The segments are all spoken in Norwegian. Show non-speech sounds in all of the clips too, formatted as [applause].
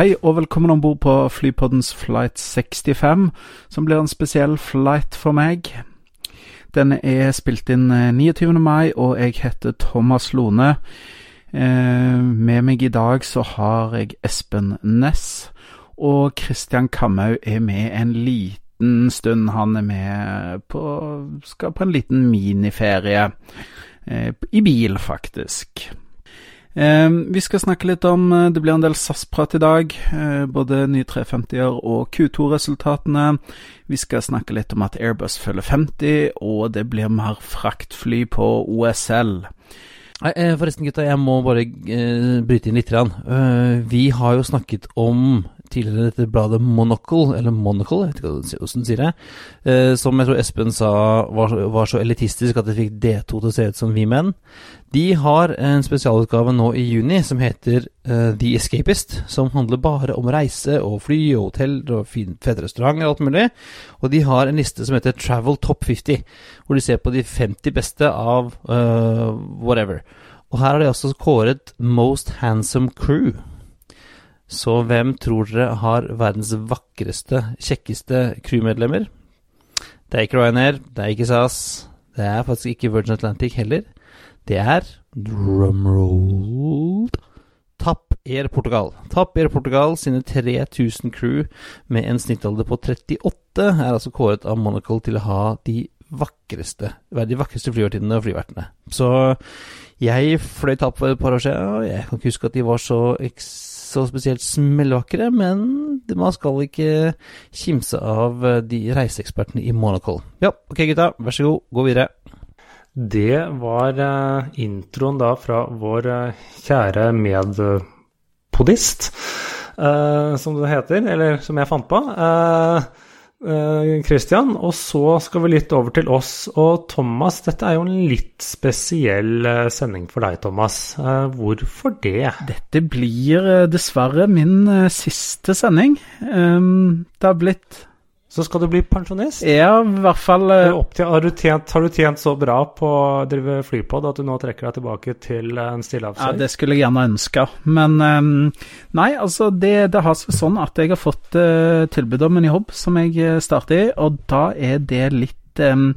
Hei og velkommen om bord på Flypoddens flight 65, som blir en spesiell flight for meg. Den er spilt inn 29. Eh, mai, og jeg heter Thomas Lone. Eh, med meg i dag så har jeg Espen Næss, og Christian Kamhaug er med en liten stund. Han er med på skal på en liten miniferie. Eh, I bil, faktisk. Eh, vi skal snakke litt om eh, Det blir en del SAS-prat i dag. Eh, både nye 350-er og Q2-resultatene. Vi skal snakke litt om at Airbus følger 50, og det blir mer fraktfly på OSL. Eh, Forresten, gutta, jeg må bare bryte inn litt. Vi har jo snakket om tidligere dette bladet Monocle, eller Monocle, jeg vet ikke hvordan sier det, uh, som jeg tror Espen sa var, var, så elitistisk at det fikk D2 til å se ut som vi menn. De har en spesialutgave nå i juni som heter uh, The Escapist, som handler bare om reise og fly og hotell og fin, fete restauranter og alt mulig. Og de har en liste som heter Travel Top 50, hvor de ser på de 50 beste av whatever. Og her har de også kåret Most Handsome Crew. Så hvem tror dere har verdens vakreste, kjekkeste crewmedlemmer? Det er ikke Ryanair, det er ikke SAS, det er faktisk ikke Virgin Atlantic heller. Det er drumroll Tapp Air Portugal. Tapp Air Portugal sine 3000 crew med en snittalder på 38 er altså kåret av Monocle til å ha de vakreste, de vakreste flyvertinnene og flyvertene. Så jeg fløy tapp for et par år siden, og jeg kan ikke huske at de var så, så spesielt smellvakre, men man skal ikke kimse av eh, de reiseekspertene i Monocle. Ja, ok gutta, vær så god, gå videre. Det var uh, introen da fra vår uh, kjære medpodist, som det heter, eller som jeg fant på. Eh, Christian, og så skal vi litt over til oss. Og Thomas, dette er jo en litt spesiell eh, sending for deg, Thomas. Eh, hvorfor det? Dette blir dessverre min siste sending. Ehm, det har blitt så skal du bli pensjonist? Ja, i hvert fall til, har, du tjent, har, du tjent, så bra på å drive flypod at du nå trekker deg tilbake til en stillehavsøy? Ja, det skulle jeg gjerne ønske. Men um, nei, altså det, det, har seg sånn at jeg har fått uh, tilbud om en jobb som jeg eh, starter i, og da er det litt um,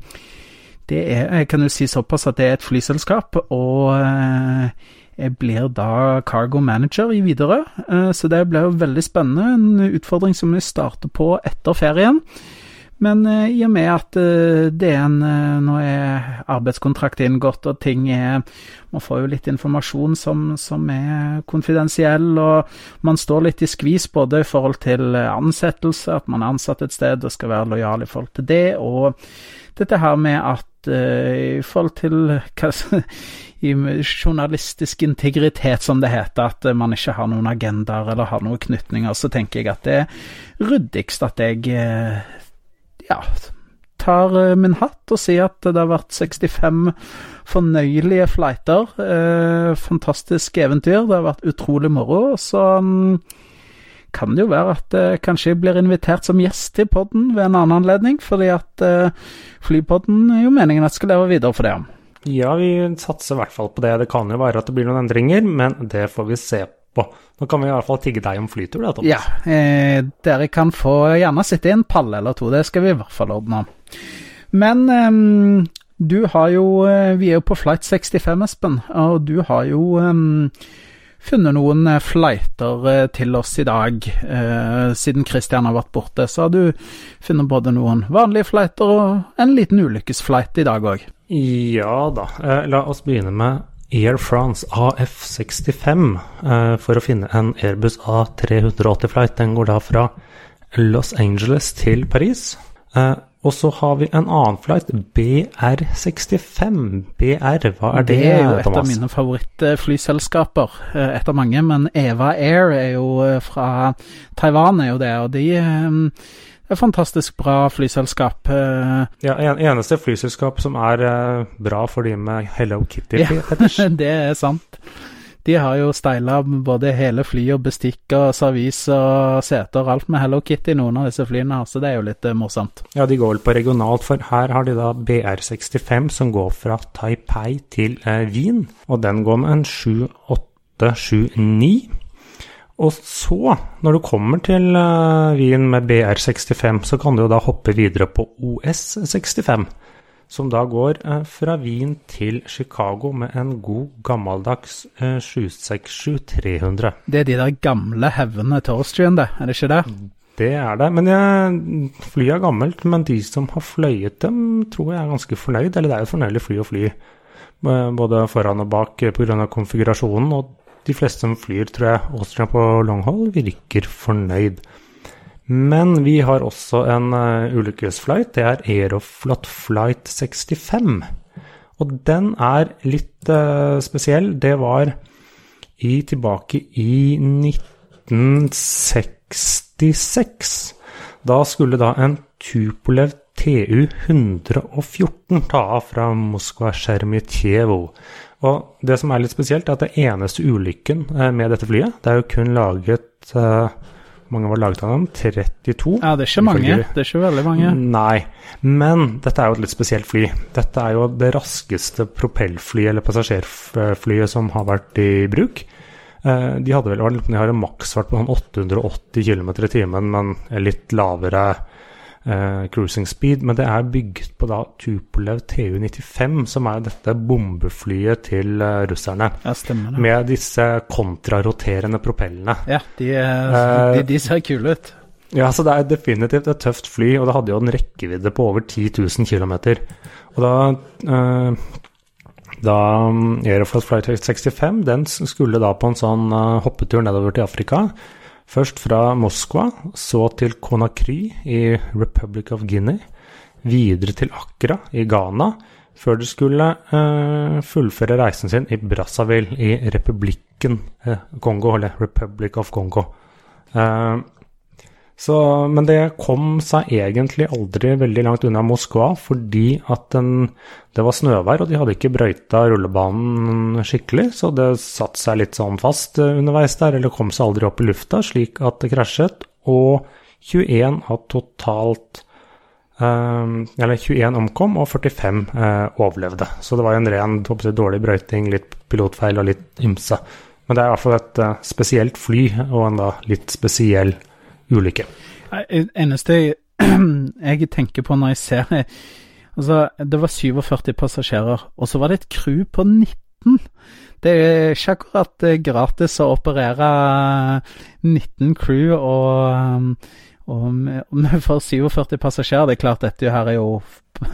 Det er, jeg kan jo si såpass at det er et flyselskap, og blir da cargo manager i Widerøe, eh, så det blir jo veldig spennende. En utfordring som vi starter på etter ferien. Men eh, i og med at eh, det er en Nå er arbeidskontrakt inngått, og ting er Man får jo litt informasjon som, som, er konfidensiell, og man står litt i skvis både i forhold til ansettelse, at man er ansatt et sted og skal være lojal i forhold til det, og dette her med at i forhold til [laughs] hva i journalistisk integritet, som det heter, at man ikke har noen agendaer eller har noen knytninger, så tenker jeg at det er ryddigst at jeg eh, ja, tar eh, min hatt og sier at det har vært 65 fornøyelige flighter. Eh, fantastisk eventyr. Det har vært utrolig moro. Så um, kan det jo være at eh, kanskje jeg blir invitert som gjest i podden ved en annen anledning, fordi at eh, Flypodden er jo meningen at skal leve videre for det. Ja, vi satser i hvert fall på det. Det kan jo være at det blir noen endringer, men det får vi se på. Nå kan vi i hvert fall tigge deg om flytur, da, Thomas. Ja, eh, dere kan få gjerne sitte i en palle eller to. Det skal vi i hvert fall ordne. Men eh, du har jo eh, Vi er jo på flight 65, Espen, og du har jo eh, funnet noen eh, flighter eh, til oss i dag. Eh, siden Christian har vært borte, så har du funnet både noen vanlige flighter og en liten ulykkesflight i dag òg. Ja da. Eh, la oss begynne med Air France AF65 eh, for å finne en Airbus A380-flight. Den går da fra Los Angeles til Paris. Eh, Og så har vi en annen flight, BR65. BR, hva er det, Det er jo et Thomas? av mine favorittflyselskaper. Eh, Et av mange, men Eva Air er jo eh, fra Taiwan, er jo det. Og de eh, fantastisk bra flyselskap. eh, Ja, en, eneste flyselskap som er eh, bra for de med Hello Ja. Kitty-fetisj. [laughs] det er sant. De har jo styla både hele fly og bestikk og servis og seter og alt med Hello Kitty, noen av disse flyene her, så det er jo litt eh, morsomt. Ja, de går vel på regionalt, for her har de da BR65 som går fra Taipei til eh, Wien, og den går med en 7879. Og så, når du kommer til eh, Wien med BR65, så kan du jo da hoppe videre på OS65, som da går eh, fra Wien til Chicago med en god gammeldags eh, 767-300. Det er de der gamle haugene til Austrian, det, er det ikke det? Det er det. Men jeg, flyet er gammelt, men de som har fløyet dem, tror jeg er ganske fornøyd. Eller det er jo et fornøyelig fly å fly, eh, både foran og bak pga. konfigurasjonen. Og de fleste som flyr, tror jeg, Austria på longhold, virker fornøyd. Men vi har også en uh, ulykkesflight. Det er Aeroflot Flight 65. Og den er litt uh, spesiell. Det var i, tilbake i 1966. Da skulle da en Tupolev TU 114 ta av fra Moskva Sjermitjevo. Og det som er litt spesielt, er at det eneste ulykken eh, med dette flyet Det er jo kun laget eh, Hvor mange var laget av dem? 32? Ja, det er ikke mange. Det er ikke veldig mange. Nei, men dette er jo et litt spesielt fly. Dette er jo det raskeste propellflyet eller passasjerflyet som har vært i bruk. Eh, De hadde vel, de har en maksfart på sånn 880 km i timen, men litt lavere eh, cruising speed. Men det er bygget på da Tupolev Tu-95, som er dette bombeflyet til eh, russerne. Ja, stemmer det. Med disse kontraroterende propellene. Ja, de, Eh, de, de ser kule ut. Ja, så det er definitivt et tøft fly, og det hadde jo en rekkevidde på over 10 000 km. Og da, eh, da um, Aeroflot Flight 65 den skulle da på en sånn eh, hoppetur nedover til Afrika. Først fra Moskva, så til Konakry i Republic of Guinea. Videre til Accra i Ghana, før de skulle eh, fullføre reisen sin i Brazzaville i republikken eh, Kongo, eller Republic of Congo. Eh, så, men det kom seg egentlig aldri veldig langt unna Moskva, fordi at den, det var snøvær, og de hadde ikke brøyta rullebanen skikkelig, så det satte seg litt sånn fast eh, underveis der, eller kom seg aldri opp i lufta, slik at det krasjet. Og 21 av totalt eh, Eller 21 omkom, og 45 eh, overlevde. Så det var en ren dårlig brøyting, litt pilotfeil og litt ymse. Men det er i hvert fall et eh, spesielt fly, og en da litt spesiell ulykke. Eneste jeg, [clears throat] jeg tenker på når jeg ser Altså, det var 47 passasjerer, og så var det et crew på 19. Det er ikke akkurat eh, gratis å operere 19 crew og, og med- og vi får 47 passasjerer. Det er klart, dette her er jo [laughs]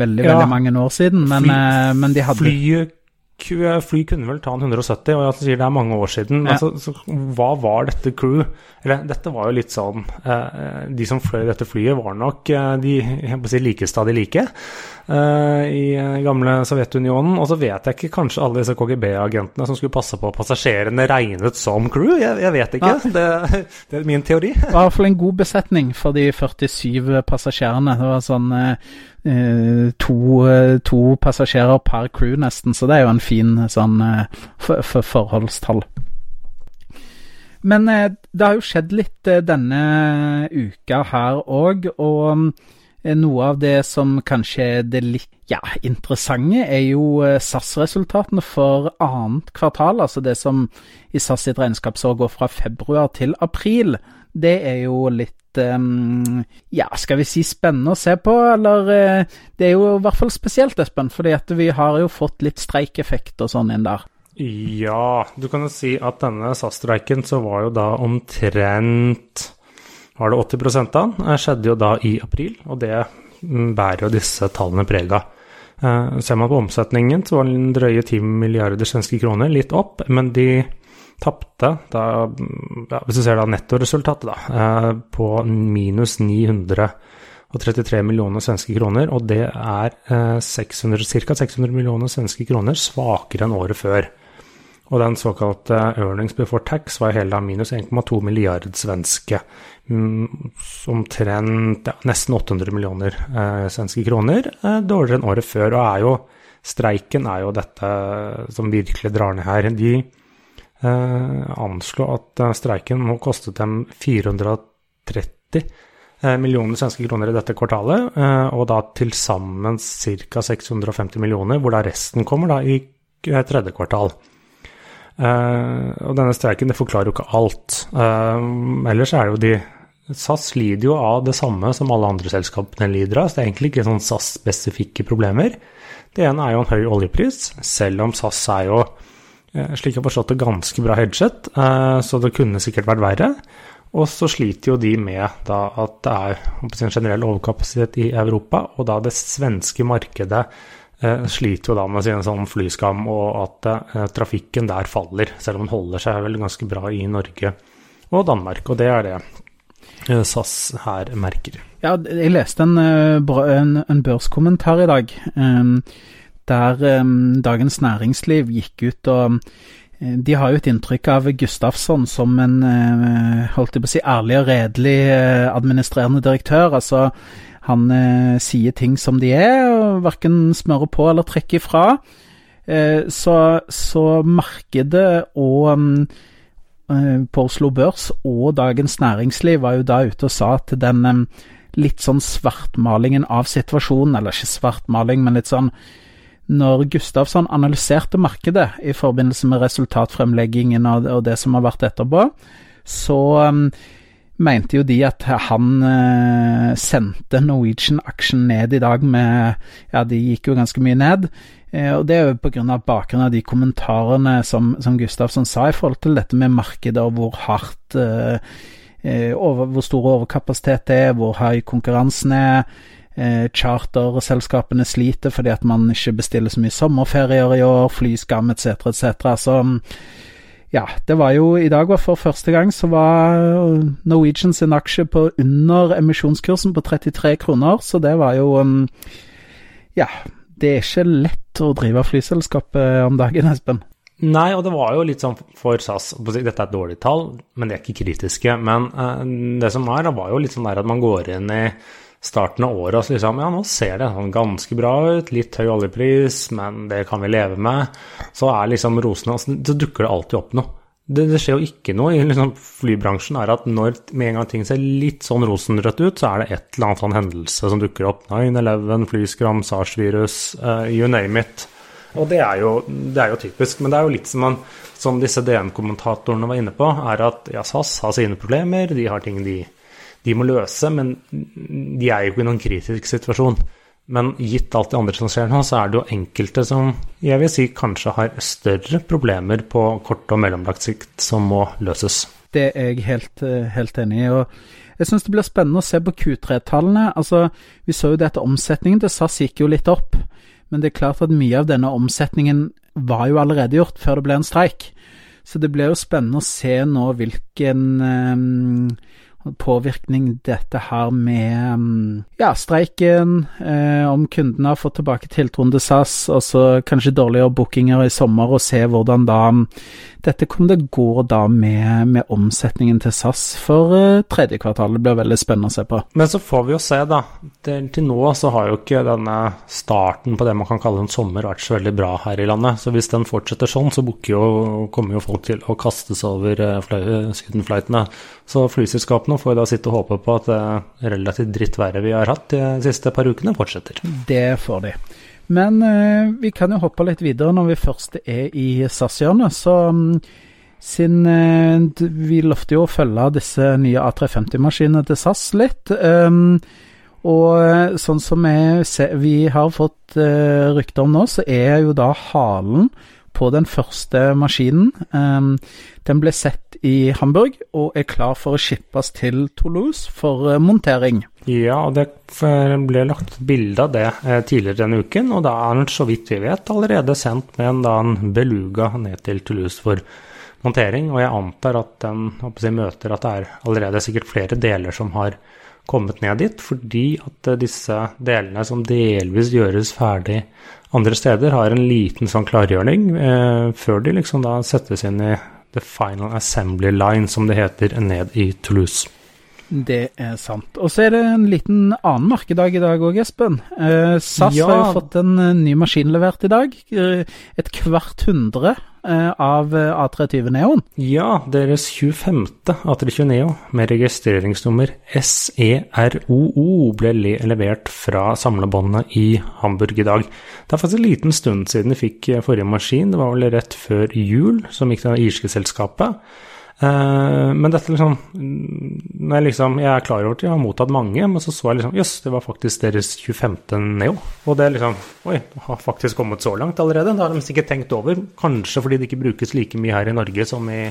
veldig, Ja. veldig mange år siden, men, Fly- eh, men de hadde Flyet Fly kunne vel ta en 170, og jeg sier det er mange år siden. Men Ja. så, så, hva var dette crew? Eller dette var jo litt sånn eh, De som fløy dette flyet, var nok eh, de si, likeste av de like eh, i eh, gamle Sovjetunionen. Og så vet jeg ikke, kanskje alle disse KGB-agentene som skulle passe på passasjerene, regnet som crew? Jeg, jeg vet ikke. Det, det er min teori. Det var i hvert fall en god besetning for de 47 passasjerene. Det var sånn eh, eh, to, eh, to passasjerer per crew nesten, så det er jo en fin eh, sånn eh, for, for forholdstall. Men eh, det har jo skjedd litt eh, denne uka her òg, og eh, noe av det som kanskje er det litt ja, interessante, er jo eh, SAS-resultatene for annet kvartal. Altså det som i SAS sitt regnskapsår går fra februar til april. Det er jo litt ja, skal vi si spennende å se på, eller eh, Det er jo i hvert fall spesielt, Espen, fordi at vi har jo fått litt streikeffekt og sånn inn der. Ja, du kan jo si at denne SAS-streiken så var jo da omtrent Var det 80 av den? Skjedde jo da i april, og det mm, bærer jo disse tallene preg av. Eh, ser man på omsetningen, så var den drøye 10 milliarder svenske kroner, litt opp, men de tapte, ja, hvis du ser da nettoresultatet, da, eh, på minus 933 millioner svenske kroner, og det er eh, ca. 600 millioner svenske kroner svakere enn året før. Og den såkalte earnings before tax var hele da minus 1,2 milliard svenske. Mm, omtrent ja, nesten 800 millioner eh, svenske kroner. Eh, dårligere enn året før. Og er jo, streiken er jo dette som virkelig drar ned her. De eh, anslo at eh, streiken nå kostet dem 430 eh, millioner svenske kroner i dette kvartalet, eh, og da til sammen ca. 650 millioner, hvor da resten kommer da i tredje kvartal. Og denne streiken det forklarer jo ikke alt. Ellers er det jo de SAS lider jo av det samme som alle andre selskapene lider av, så det er egentlig ikke sånn SAS-spesifikke problemer. Det ene er jo en høy oljepris, selv om SAS er jo, slik jeg har forstått det, ganske bra headset, så det kunne sikkert vært verre. Og så sliter jo de med at det er en generell overkapasitet i Europa, og da det svenske markedet Eh, sliter jo da med sin sånn flyskam, og at eh, trafikken der faller, selv om den holder seg vel ganske bra i Norge og Danmark. Og det er det eh, SAS her merker. Ja, jeg leste en, en, en børskommentar i dag um, der um, Dagens Næringsliv gikk ut og de har jo et inntrykk av Gustafsson som en holdt jeg på å si, ærlig og redelig administrerende direktør. altså han eh, sier ting som de er, og verken smører på eller trekker ifra. Eh, så, så, markedet og um, på Oslo Børs og Dagens Næringsliv var jo da ute og sa at den um, litt sånn svartmalingen av situasjonen, eller ikke svartmaling, men litt sånn når Gustavsson analyserte markedet i forbindelse med resultatfremleggingen og, det som har vært etterpå, så um, mente jo de at han eh, sendte Norwegian-aksjen ned i dag med Ja, de gikk jo ganske mye ned. Eh, og det er jo pga. bakgrunn av de kommentarene som, som Gustavsson sa i forhold til dette med markedet og hvor hardt eh over, Hvor stor overkapasitet det er, hvor høy konkurransen er. Eh, charterselskapene sliter fordi at man ikke bestiller så mye sommerferier i år, flyskam etc., etc. Så ja, det var jo I dag var for første gang så var Norwegian sin aksje på under emisjonskursen på 33 kroner, så det var jo um, Ja, det er ikke lett å drive flyselskap eh, om dagen, Espen. Nei, og det var jo litt sånn for SAS Dette er et dårlig tall, men de er ikke kritiske. Men uh, det som er, det var jo litt sånn der at man går inn i starten av året så liksom Ja, nå ser det sånn ganske bra ut. Litt høy oljepris, men det kan vi leve med. Så er liksom rosene altså, Så dukker det alltid opp noe. Det, det skjer jo ikke noe i liksom, flybransjen. er at når med en gang ting ser litt sånn rosenrødt ut, så er det et eller annet sånn hendelse som dukker opp. 9-11, flyskram, SARS-virus, uh, you name it. Og det er, jo, det er, jo, typisk. Men det er jo litt som, man, som disse DN-kommentatorene var inne på, er at ja, SAS har sine problemer, de har ting de de må løse, men de er jo ikke i noen kritisk situasjon. Men gitt alt det andre som skjer nå, så er det jo enkelte som jeg vil si kanskje har større problemer på kort og mellomlagt sikt som må løses. Det er jeg helt, eh, helt enig i. og jeg syns det blir spennende å se på Q3-tallene. Altså, Vi så jo det at omsetningen til SAS gikk jo litt opp. Men det er klart at mye av denne omsetningen var jo allerede gjort før det ble en streik. Så det blir jo spennende å se nå hvilken um, påvirkning dette her med mm, ja, streiken, eh, om kundene har fått tilbake tiltroen til SAS, og så kanskje dårligere bookinger i sommer, og se hvordan da mm, dette kom det gå da med, med omsetningen til SAS for eh, tredje kvartal. Det blir veldig spennende å se på. Men så får vi jo se, da. Til, til nå så har jo ikke denne starten på det man kan kalle en sommer vært så veldig bra her i landet. Så hvis den fortsetter sånn, så jo, kommer jo folk til å kastes over uh, sydenflightene. Så flyselskapene får jo da sitte og håpe på at det relativt drittværet vi har hatt de siste par ukene, fortsetter. Det får de. Men eh, vi kan jo hoppe litt videre når vi først er i SAS-hjørnet. Så um, siden eh, vi lovte jo å følge disse nye A350-maskinene til SAS litt. Um, og eh, sånn som vi, vi har fått eh, rykter om nå, så er jo da halen på den første maskinen. Um, den ble sett i Hamburg og er klar for å shippes til Toulouse for uh, montering. Ja, og det ble lagt bilde av det eh, tidligere denne uken, og da er den, så vidt vi vet, allerede sendt med en, da, en beluga ned til Toulouse for montering. Og jeg antar at den jeg, møter at det er allerede sikkert flere deler som har kommet ned dit, fordi at eh, disse delene som delvis gjøres ferdig andre steder, har en liten sånn klargjøring eh, før de liksom da settes inn i the final assembly line, som det heter, ned i Toulouse. Det er sant. Og så er det en liten annen merkedag i dag òg, Espen. Eh, SAS Ja. har jo fått en eh, ny maskin levert i dag. Eh, et kvart hundre eh, av eh, A320 Neoen. Ja, deres 25. A320 Neo med registreringsnummer SEROO ble levert fra samlebåndet i Hamburg i dag. Det er faktisk en liten stund siden de fikk forrige maskin, det var vel rett før jul, som gikk til det irske selskapet. Eh, men dette liksom når jeg, liksom jeg er klar over at jeg har mottatt mange, men så så jeg liksom Jøss, det var faktisk deres 25. Neo. Og det liksom Oi, det har faktisk kommet så langt allerede. Det har de sikkert tenkt over. Kanskje fordi det ikke brukes like mye her i Norge som i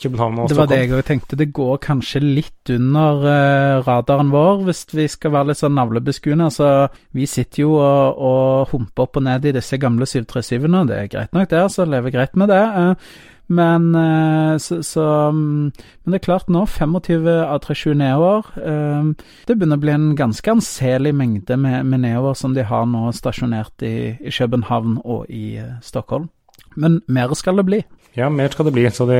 København og Stockholm. Det var det jeg òg tenkte. Det går kanskje litt under uh, radaren vår, hvis vi skal være litt sånn navlebeskuende. Altså, vi sitter jo og, og humper opp og ned i disse gamle 737-ene. Det er greit nok, det. altså, Lever greit med det. Uh, Men, eh, så, så, mm, men det er klart nå, 25 av 37 neoer. Det begynner å bli en ganske anselig mengde med, med neoer som de har nå stasjonert i, i København og i Stockholm. Men mer skal det bli. Ja, mer skal det bli. Så det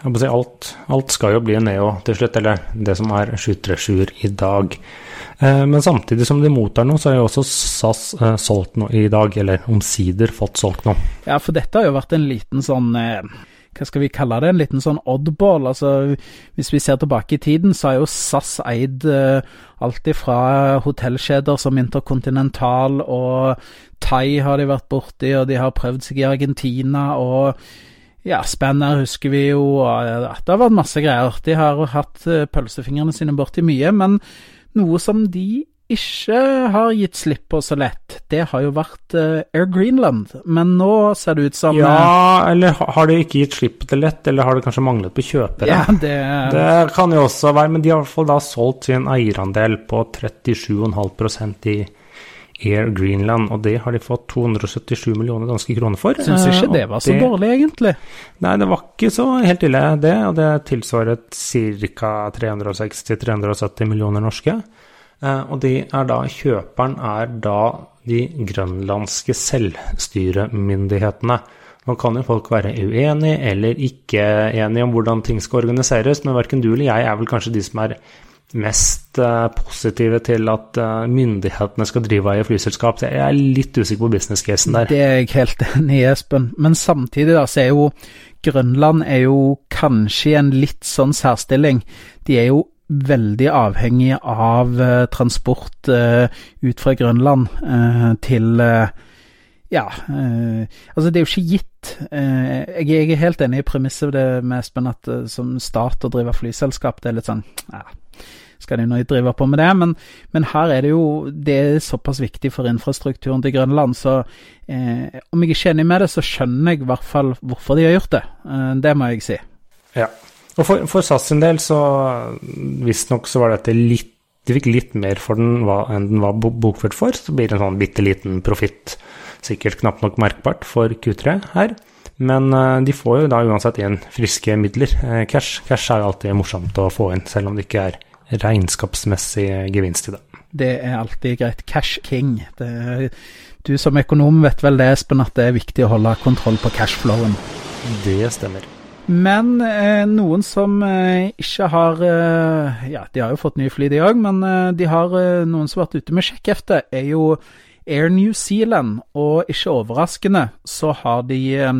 si alt, alt skal jo bli Neo til slutt, eller det som er 737-er i dag. Eh, men samtidig som de mottar noe, så har jo også SAS eh, solgt noe i dag, eller omsider fått solgt noe. Ja, for dette har jo vært en liten sånn eh, Hva skal vi kalle det? En liten sånn oddball. Altså, hvis vi ser tilbake i tiden, så har jo SAS eid eh, alt ifra hotellkjeder som Intercontinental og Thai har de vært borti, og de har prøvd seg i Argentina og ja, Spanner husker vi jo, og det har vært masse greier. De har hatt eh, pølsefingrene sine borti mye, men noe som de ikke har gitt slipp på så lett, det har jo vært eh, Air Greenland. Men nå ser det ut som eh, Ja, eller har de ikke gitt slipp på det lett, eller har det kanskje manglet på kjøpere? ja, det, Det kan jo også være, men de har i hvert fall da solgt sin eierandel på 37,5% i Air Greenland, og det har de fått 277 millioner danske kroner for. syns Eh, ikke det var så det- dårlig, egentlig. Nei, det var ikke så helt ille, det. Og det tilsvaret ca. 360-370 millioner norske. Eh, og de er da Kjøperen er da de grønlandske selvstyremyndighetene. Nå kan jo folk være uenige eller ikke enige om hvordan ting skal organiseres, men verken du eller jeg er vel kanskje de som er mest eh, positive til at eh, myndighetene skal drive eie flyselskap. Så Jeg er litt usikker på business-casen der. Det er jeg helt enig i, Espen. Men samtidig da, så er jo Grønland er jo kanskje i en litt sånn særstilling. De er jo veldig avhengig av eh, transport ut fra Grønland til eh, ja, eh, altså det er jo ikke gitt. Eh, jeg, jeg er helt enig i premisset med Espen at eh, som stat å drive flyselskap, det er litt sånn ja, skal de nå drive på med det? Men, men her er det jo Det er såpass viktig for infrastrukturen til Grønland, så eh, om jeg ikke er enig med det, så skjønner jeg i hvert fall hvorfor de har gjort det. Det må jeg si. Ja. Og for, for SAS sin del, så visstnok så var dette litt De fikk litt mer for den enn den var bokført for. Så blir det en sånn bitte liten profitt, sikkert knapt nok merkbart, for Q3 her. Men eh, de får jo da uansett igjen friske midler. Eh, cash. Cash er jo alltid morsomt å få inn, selv om det ikke er regnskapsmessig gevinst i det. Det er alltid greit. Cash king. Det, du som økonom vet vel det, Espen, at det er viktig å holde kontroll på cashflowen. Det stemmer. Men eh, noen som eh, ikke har eh, Ja, de har jo fått nye fly, de òg, men eh, de har noen som har vært ute med sjekkhefte, er jo Air New Zealand. Og ikke overraskende så har de eh,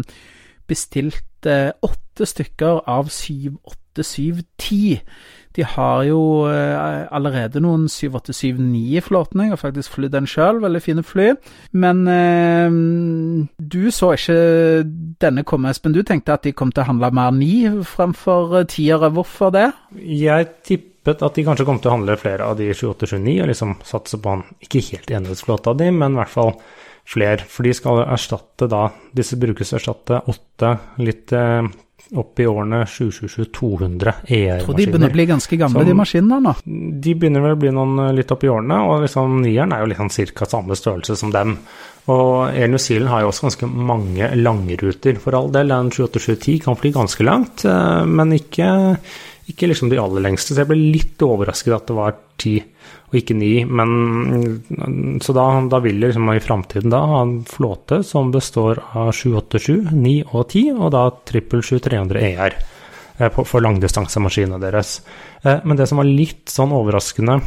bestilt eh, åtte stykker av 78710. De har jo eh, allerede noen 7879 i flåten. Jeg har faktisk flydd den sjøl, veldig fine fly. Men eh, du så ikke denne komme, Espen. Du tenkte at de kom til å handle mer ni fremfor tiere. Hvorfor det? Jeg tippet at de kanskje kom til å handle flere av de 2829, og liksom satse på en ikke helt enhetsflåta de, men i hvert fall flere. For de skal erstatte da Disse brukes til å erstatte åtte litt eh, opp i årene 777-200 Jeg tror de begynner å bli ganske gamle, Som- de maskinene nå. De begynner vel å bli noen eh, litt opp i årene, og liksom nieren er jo liksom ca. samme størrelse som dem. Og Air New Zealand har jo også ganske mange langruter, for all del. En 78710 kan fly ganske langt, eh, men ikke, ikke liksom de aller lengste, så jeg ble litt overrasket at det var ti og ikke ni. Men så da, da vil jeg liksom i framtiden da ha en flåte som består av 787, 9 og 10, og da 777-300 ER for langdistansemaskinene deres. Men det som var litt sånn overraskende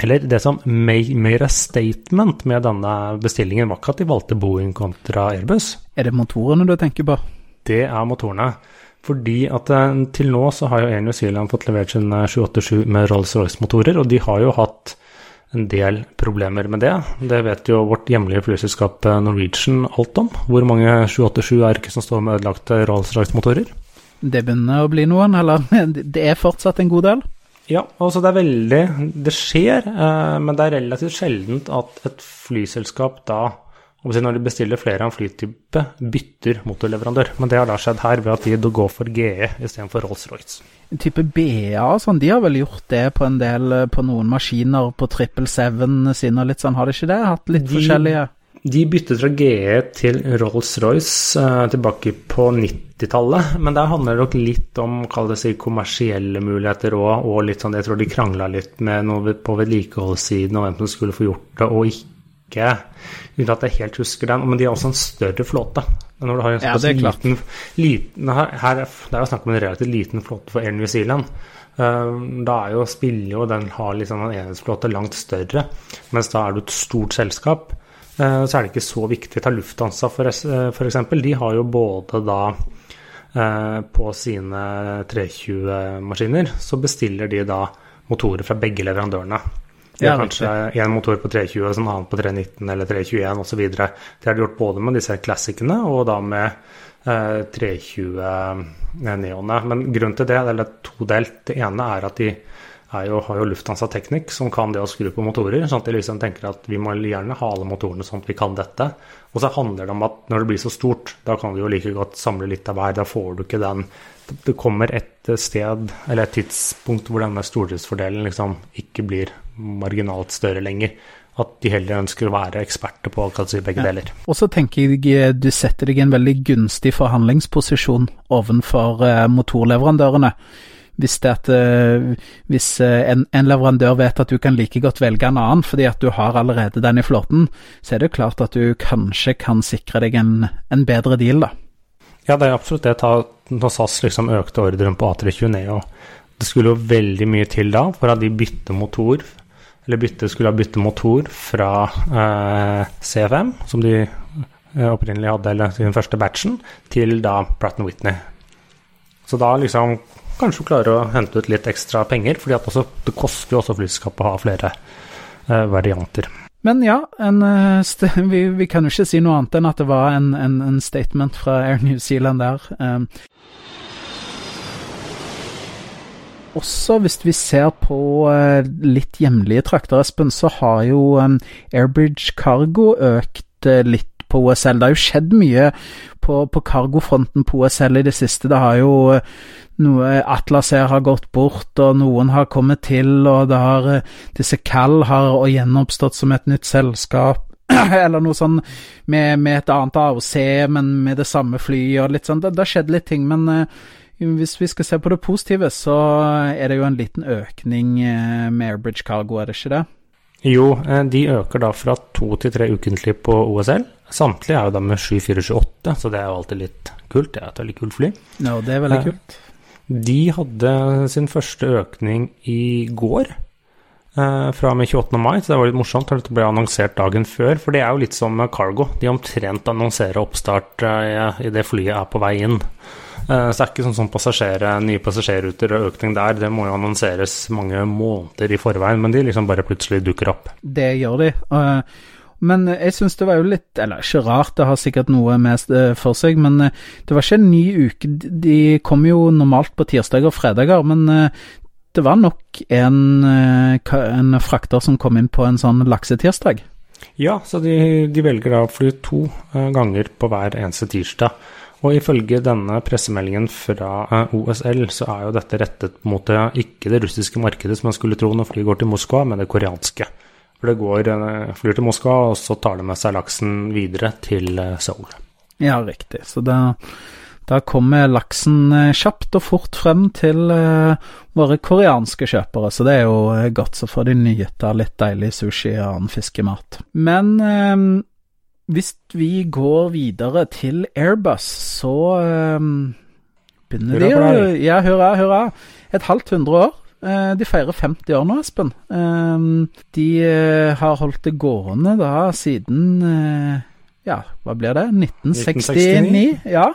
eller det som mer er statement med denne bestillingen, var ikke at de valgte Boeing kontra Airbus. Er det motorene du tenker på? Det er motorene. Fordi at eh, til nå så har jo Air New Zealand fått levert sin 787 med Rolls-Royce-motorer, og de har jo hatt en del problemer med det. Det vet jo vårt hjemlige flyselskap eh, Norwegian alt om. Hvor mange 787 er ikke som står med ødelagte Rolls-Royce-motorer? Det begynner å bli noen, eller [laughs] det er fortsatt en god del? Ja, altså det er veldig Det skjer, eh, men det er relativt sjeldent at et flyselskap da når de bestiller flere av en flytype, bytter motorleverandør. Men det har da skjedd her ved at de går for GE istedenfor Rolls-Royce. Type BA og sånn, de har vel gjort det på en del på noen maskiner på 777 sine og litt sånn, har de ikke det? Hatt litt de, forskjellige De byttet fra GE til Rolls-Royce uh, tilbake på 90-tallet, men der handler det nok litt om kall det si, kommersielle muligheter òg, og litt sånn Jeg tror de krangla litt med noe på vedlikeholdssiden og hvem som skulle få gjort det og ikke Uten at jeg helt husker den. Men de har også en større flåte. Når du har en ja, det er liten, liten her, her, Det er jo snakk om en relativt liten flåte for Air New Zealand. Uh, da er jo spiller jo den har liksom en enhetsflåte langt større. Mens da er du et stort selskap, uh, så er det ikke så viktig. Ta Lufthansa f.eks. Uh, de har jo både da uh, på sine 320-maskiner, så bestiller de da motorer fra begge leverandørene. De har ja, kanskje én motor på 320 og en annen på 319 eller 321 osv. Det har de gjort både med disse klassikene og da med eh, 320-neoene. Men grunnen til det eller todelt. Det ene er at de jo, har jo Lufthansa Teknikk som kan det å skru på motorer. sånn at de liksom tenker at vi må gjerne ha alle motorene sånn at vi kan dette. Og så handler det om at når det blir så stort, da kan du jo like godt samle litt av hver. Da får du ikke den Det kommer et sted eller et tidspunkt hvor denne stordriftsfordelen liksom ikke blir marginalt større lenger. At de heller ønsker å være eksperter på si, begge ja. deler. Og så tenker jeg eh, du setter deg i en veldig gunstig forhandlingsposisjon overfor uh, motorleverandørene. Hvis, det at, uh, hvis en, en, leverandør vet at du kan like godt velge en annen fordi at du har allerede den i flåten, så er det klart at du kanskje kan sikre deg en, en bedre deal, da. Ja, det er absolutt det. Når SAS liksom økte ordren på A320 Neo, det skulle jo veldig mye til da for at de bytter motor eller bytte, skulle ha bytte motor fra eh, C5, som de eh, opprinnelig hadde, eller sin første batchen, til da Pratt Whitney. Så da liksom kanskje klarer å hente ut litt ekstra penger, fordi også, det koster jo også flyselskapet å ha flere eh, varianter. Men ja, en, eh, [laughs] vi, vi, kan jo ikke si noe annet enn at det var en, en, en statement fra Air New Zealand der. Um, også hvis vi ser på uh, litt hjemlige trakter, Espen, så har jo um, Airbridge Cargo økt uh, litt på OSL. Det har jo skjedd mye på, på cargofronten på OSL i det siste. Det har jo uh, noe Atlas Air har gått bort, og noen har kommet til, og det har disse Cal har gjenoppstått som et nytt selskap. [clears throat] Eller noe sånn med, med et annet AOC, men med det samme flyet og litt sånn. Det, har skjedd litt ting, men hvis vi skal se på det positive, så er det jo en liten økning eh, med Airbridge Cargo, er det ikke det? Jo, eh, de øker da fra to til tre ukentlig på OSL. Samtlige er jo da med 7428, så det er jo alltid litt kult. Det er et veldig kult fly. Ja, det er veldig eh, kult. De hadde sin første økning i går, fra og med 28. mai. Så det var litt morsomt at det ble annonsert dagen før. For det er jo litt som cargo. De omtrent annonserer oppstart i det flyet er på vei inn. Eh, så det er ikke sånn som passasjer, nye passasjerruter og økning der. Det må jo annonseres mange måneder i forveien, men de liksom bare plutselig dukker opp. Det gjør de. Eh, men jeg syns det var jo litt Eller ikke rart, det har sikkert noe med eh, for seg, men det var ikke en ny uke. De kommer jo normalt på tirsdager og fredager, men det var nok en, en frakter som kom inn på en sånn laksetirsdag. Ja, så de, de velger da å fly to ganger på hver eneste tirsdag. Og ifølge denne pressemeldingen fra eh, OSL, så er jo dette rettet mot ikke det russiske markedet, som man skulle tro når flyet går til Moskva, men det koreanske. For det går, eh, flyr til Moskva, og så tar det med seg laksen videre til eh, Seoul. Ja, riktig. Så da, Da kommer laksen kjapt og fort frem til våre koreanske kjøpere, så det er jo godt. Så får de nyte av litt deilig sushi og annen fiskemat. Men hvis vi går videre til Airbus, så begynner de å Ja, hurra, hurra. Et halvt hundre år. De feirer 50 år nå, Espen. De har holdt det gående da siden Ja, hva blir det? 1969? 1969. Ja.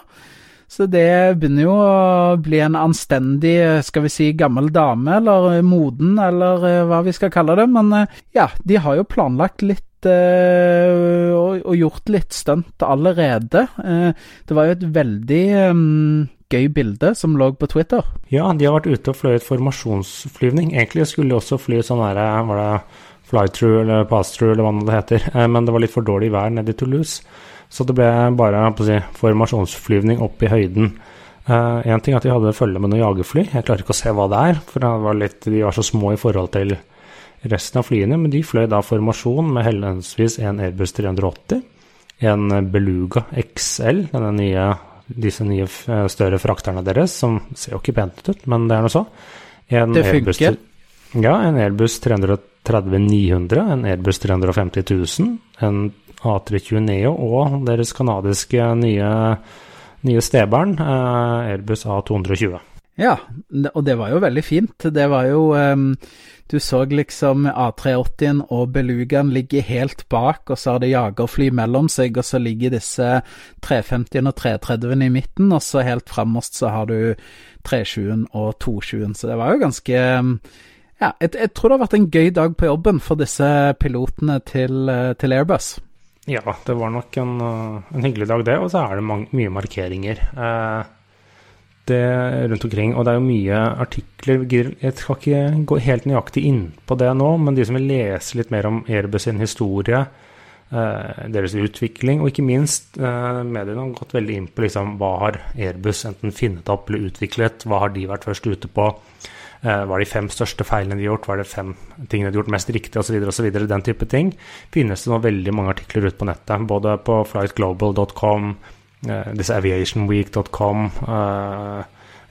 Så det begynner jo å bli en anstendig, skal vi si, gammel dame, eller moden, eller uh, hva vi skal kalle det. Men uh, ja, de har jo planlagt litt uh, og, gjort litt stunt allerede. det var jo et veldig um, gøy bilde som lå på Twitter. Ja, de har vært ute og fløyet formasjonsflyvning. Egentlig skulle de også fly sånn derre var det fly-through eller pass-through eller hva det heter, men det var litt for dårlig vær nede i Toulouse. Så det ble bare si, formasjonsflyvning opp i høyden. Én ting er at de hadde følge med noen jagerfly. Jeg klarer ikke å se hva det er, for var litt, de var så små i forhold til resten av flyene. Men de fløy da formasjon med henholdsvis en Airbus 380, en Beluga XL, nye, disse nye eh, større frakterne deres, som ser jo ikke pent ut, men det er noe så. En det funker? Airbus, ja, en Airbus 330-900, en Airbus 350 000, en A320 Neo og deres kanadiske nye, nye stebarn, eh, Airbus A220. Ja, og det var jo veldig fint. Det var jo um, Du så liksom A380-en og Belugaen ligge helt bak, og så har det jagerfly mellom seg, og så ligger disse 350-en og 330-en i midten, og så helt framost så har du 320-en og 220-en, Så det var jo ganske Ja, jeg, jeg, tror det har vært en gøy dag på jobben for disse pilotene til, til Airbus. Ja, det var nok en, eh, en hyggelig dag, det. Og så er det mange, mye markeringer eh, det rundt omkring. Og det er jo mye artikler Jeg skal ikke gå helt nøyaktig inn på det nå, men de som vil lese litt mer om Airbus sin historie, eh, deres utvikling, og ikke minst eh, mediene har gått veldig inn på liksom, hva har Airbus enten funnet opp eller utviklet, hva har de vært først ute på. Eh, hva er de fem største feilene de har gjort? Hva er det fem tingene de har gjort mest riktig, osv., osv. Den type ting. Finnes det nå veldig mange artikler ute på nettet, både på flightglobal.com, thisaviationweek.com uh,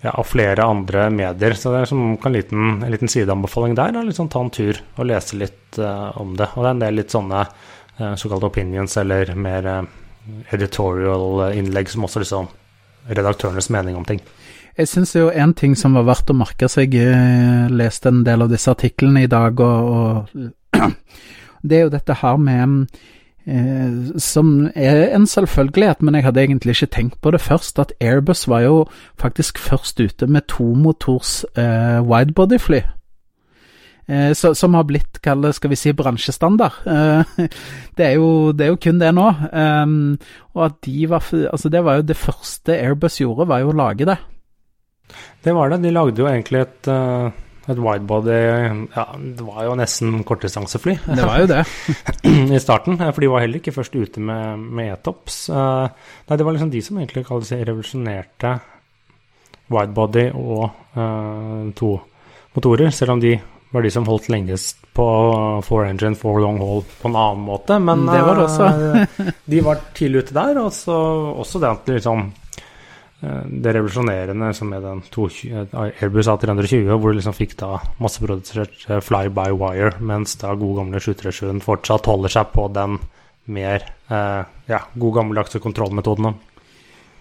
ja, og flere andre medier. Så det er som en liten, en liten sideanbefaling der. Da, sånn, ta en tur og lese litt uh, om det. Og det er en del litt sånne såkalte opinions, eller mer editorial innlegg som også liksom redaktørenes mening om ting. Jeg syns jo en ting som var verdt å merke seg, jeg eh, leste en del av disse artiklene i dag, og, og [clears throat] det er jo dette her med eh, som er en selvfølgelighet, men jeg hadde egentlig ikke tenkt på det først, at Airbus var jo faktisk først ute med tomotors eh, widebody-fly. Eh, som har blitt, kall skal vi si, bransjestandard. Eh, [laughs] det, er jo, det, er jo, kun det nå. Um, og at de var Altså, det var jo det første Airbus gjorde, var jo å lage det. Det var det. De lagde jo egentlig et, eh, et widebody Ja, det var jo nesten kortdistansefly. Det var jo det. [laughs] I starten. For de var heller ikke først ute med, med E-tops. Uh, nei, det var liksom de som egentlig revolusjonerte widebody og uh, to motorer. Selv om de var de som holdt lengst på four engine, four long haul på en annen måte. Men det var også. de var tidlig ute der. Og så, også det at liksom Eh, det revolusjonerende som er den 220, Airbus A320, hvor du liksom fikk da masseprodusert eh, fly by wire, mens da god gamle 737 fortsatt holder seg på den mer eh, ja, god gammeldagse kontrollmetoden.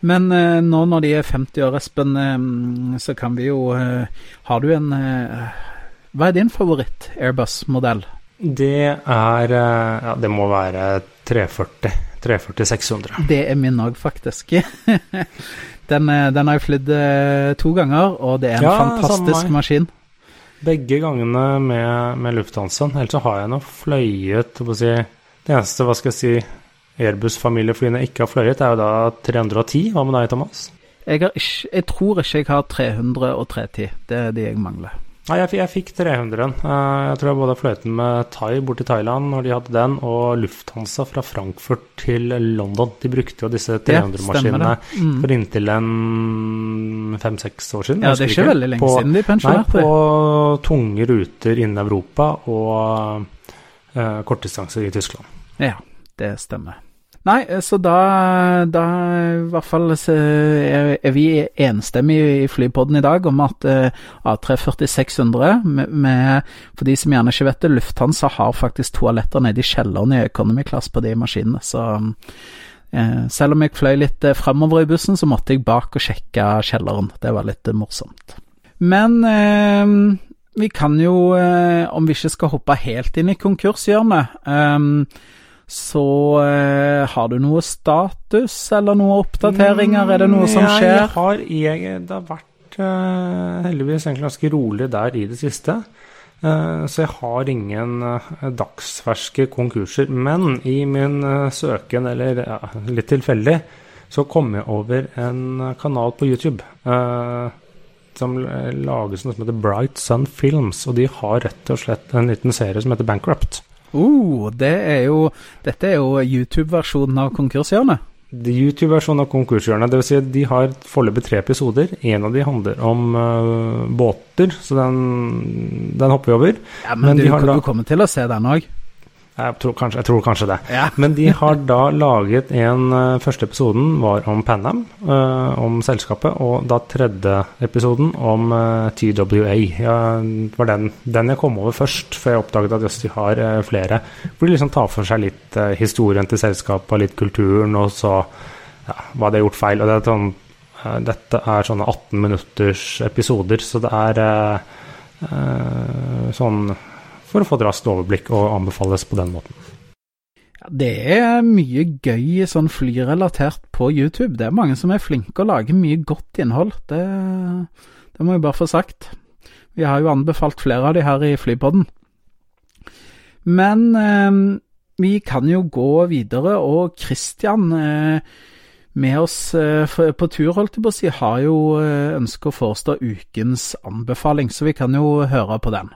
Men eh, nå når de er 50 år, Espen, eh, så kan vi jo eh, Har du en Hva er din favoritt Airbus-modell? Det er Ja, det må være 340. 340 600. Det er min òg, faktisk. [laughs] Den, eh, den har jeg flydd eh, to ganger, og det er en ja, fantastisk maskin. Begge gangene med, med Lufthansen. Ellers så har jeg nå fløyet si, Det eneste, hva skal jeg si, Airbus-familieflyene ikke har fløyet, er jo da 310. Hva med deg, Thomas? Jeg, ikke, jeg tror ikke jeg har 300 og 310. Det er de jeg mangler. Nei, jeg, jeg fikk 300-en. Eh, jeg tror jeg både fløyt den med Thai bort til Thailand når de hadde den, og Lufthansa fra Frankfurt til London. De brukte jo disse 300-maskinene mm. for inntil en fem-seks år siden. Ja, det er ikke veldig lenge på, siden de pensjonerte. Nei, på tunge ruter innen Europa og uh, kortdistanse i Tyskland. Ja, det stemmer. Nei, så da, da i hvert fall er, er vi enstemmige i Flypodden i dag om at uh, A340-600 med, med, For de som gjerne ikke vet det, Lufthansa har faktisk toaletter nede i kjelleren i economy class på de maskinene, så selv om jeg fløy litt fremover i bussen, så måtte jeg bak og sjekke kjelleren. Det var litt morsomt. Men vi kan jo, om vi ikke skal hoppe helt inn i konkurshjørnet um, så eh, har du noe status eller noen oppdateringer? Er det noe som Mm, skjer? Jeg har, jeg, det har vært eh, heldigvis egentlig ganske rolig der i det siste. Eh, så jeg har ingen eh, dagsferske konkurser. Men i min eh, søken, eller ja, litt tilfeldig, så kom jeg over en kanal på YouTube. eh, som lages noe som heter Bright Sun Films, og de har rett og slett en liten serie som heter Bankrupt. Uh, det er jo, dette er jo YouTube-versjonen av konkurshjørnet. YouTube-versjonen av Konkurshjørnet. Dvs. Si at de har foreløpig tre episoder. En av de handler om uh, båter, så den, den hopper vi over. Ja, Men, Men du, de har du kommer til å se den òg. Jeg tror kanskje, jeg tror kanskje det. Ja. Men de har da laget en øh, Første episoden var om Panam, uh, om selskapet. Og da tredje episoden om uh, TWA. Ja, var den, den jeg kom over først, før jeg oppdaget at jøss, de har uh, flere. Hvor de liksom tar for seg litt historien til selskapet, litt kulturen, og så ja, hva de har gjort feil. Og det er sånn, dette er sånne 18 minutters episoder, så det er sånn for å få et raskt overblikk og anbefales på den måten. Det er mye gøy sånn flyrelatert på YouTube. Det er mange som er flinke og lager mye godt innhold. Det, det må jeg bare få sagt. Vi har jo anbefalt flere av de her i Flypodden. Men eh, vi kan jo gå videre, og Christian eh, med oss eh, på tur, holdt jeg på å si, har jo eh, ønsket å forestå ukens anbefaling, så vi kan jo høre på den.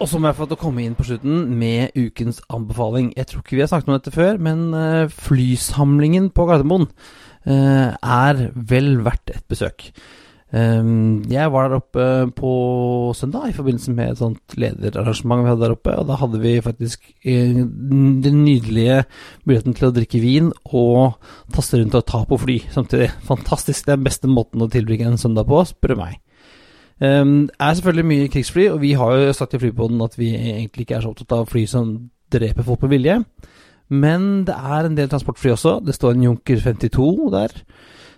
Og så må jeg få til å komme inn på slutten med ukens anbefaling. Jeg tror ikke vi har snakket om dette før, men eh, flysamlingen på Gardermoen eh, er vel verdt et besøk. Um, jeg var der oppe på søndag i forbindelse med et sånt lederarrangement vi hadde der oppe, og da hadde vi faktisk eh, den nydelige muligheten til å drikke vin og taste rundt og ta på fly samtidig. Fantastisk. Det er den beste måten å tilbringe en søndag på, spør du meg. Um, er selvfølgelig mye krigsfly, og vi har jo sagt i flypodden at vi egentlig ikke er så opptatt av fly som dreper folk med vilje. Men det er en del transportfly også. Det står en Junker 52 der.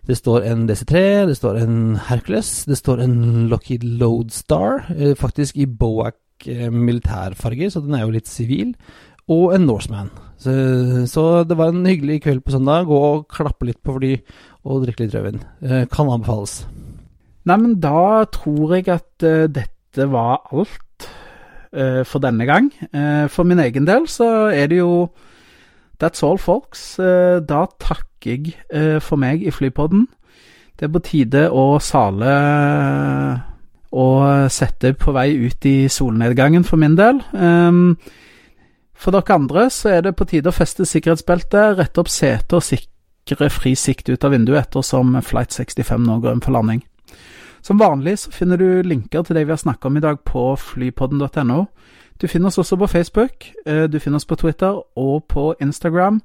Det står en DC3, det står en Hercules, det står en Lockheed Lodestar, eh, faktisk i Boac eh, militærfarger, så den er jo litt sivil, og en Norseman. Så, så det var en hyggelig kveld på søndag. Gå og klappe litt på fly og drikke litt rødvin. Eh, kan anbefales. Nei, men da tror jeg at uh, dette var alt uh, for denne gang. Uh, for min egen del så er det jo That's all, folks. Da takker jeg for meg i Flypodden. Det er på tide å sale og sette på vei ut i solnedgangen for min del. Um, for dere andre så er det på tide å feste sikkerhetsbeltet, rette opp setet og sikre fri sikt ut av vinduet ettersom Flight 65 nå går inn for landing. Som vanlig så finner du linker til det vi har snakka om i dag på flypodden.no. Du finner oss også på Facebook, eh, du finner oss på Twitter og på Instagram.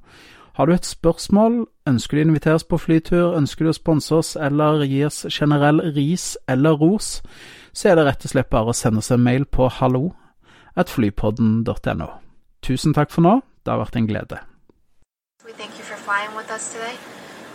Har du et spørsmål, ønsker du å inviteres på flytur, ønsker du å sponse oss eller gi oss generell ris eller ros, så er det rett og slett bare å sende oss en mail på hallo at flypodden.no. Tusen takk for nå, det har vært en glede. We thank you for flying with us today.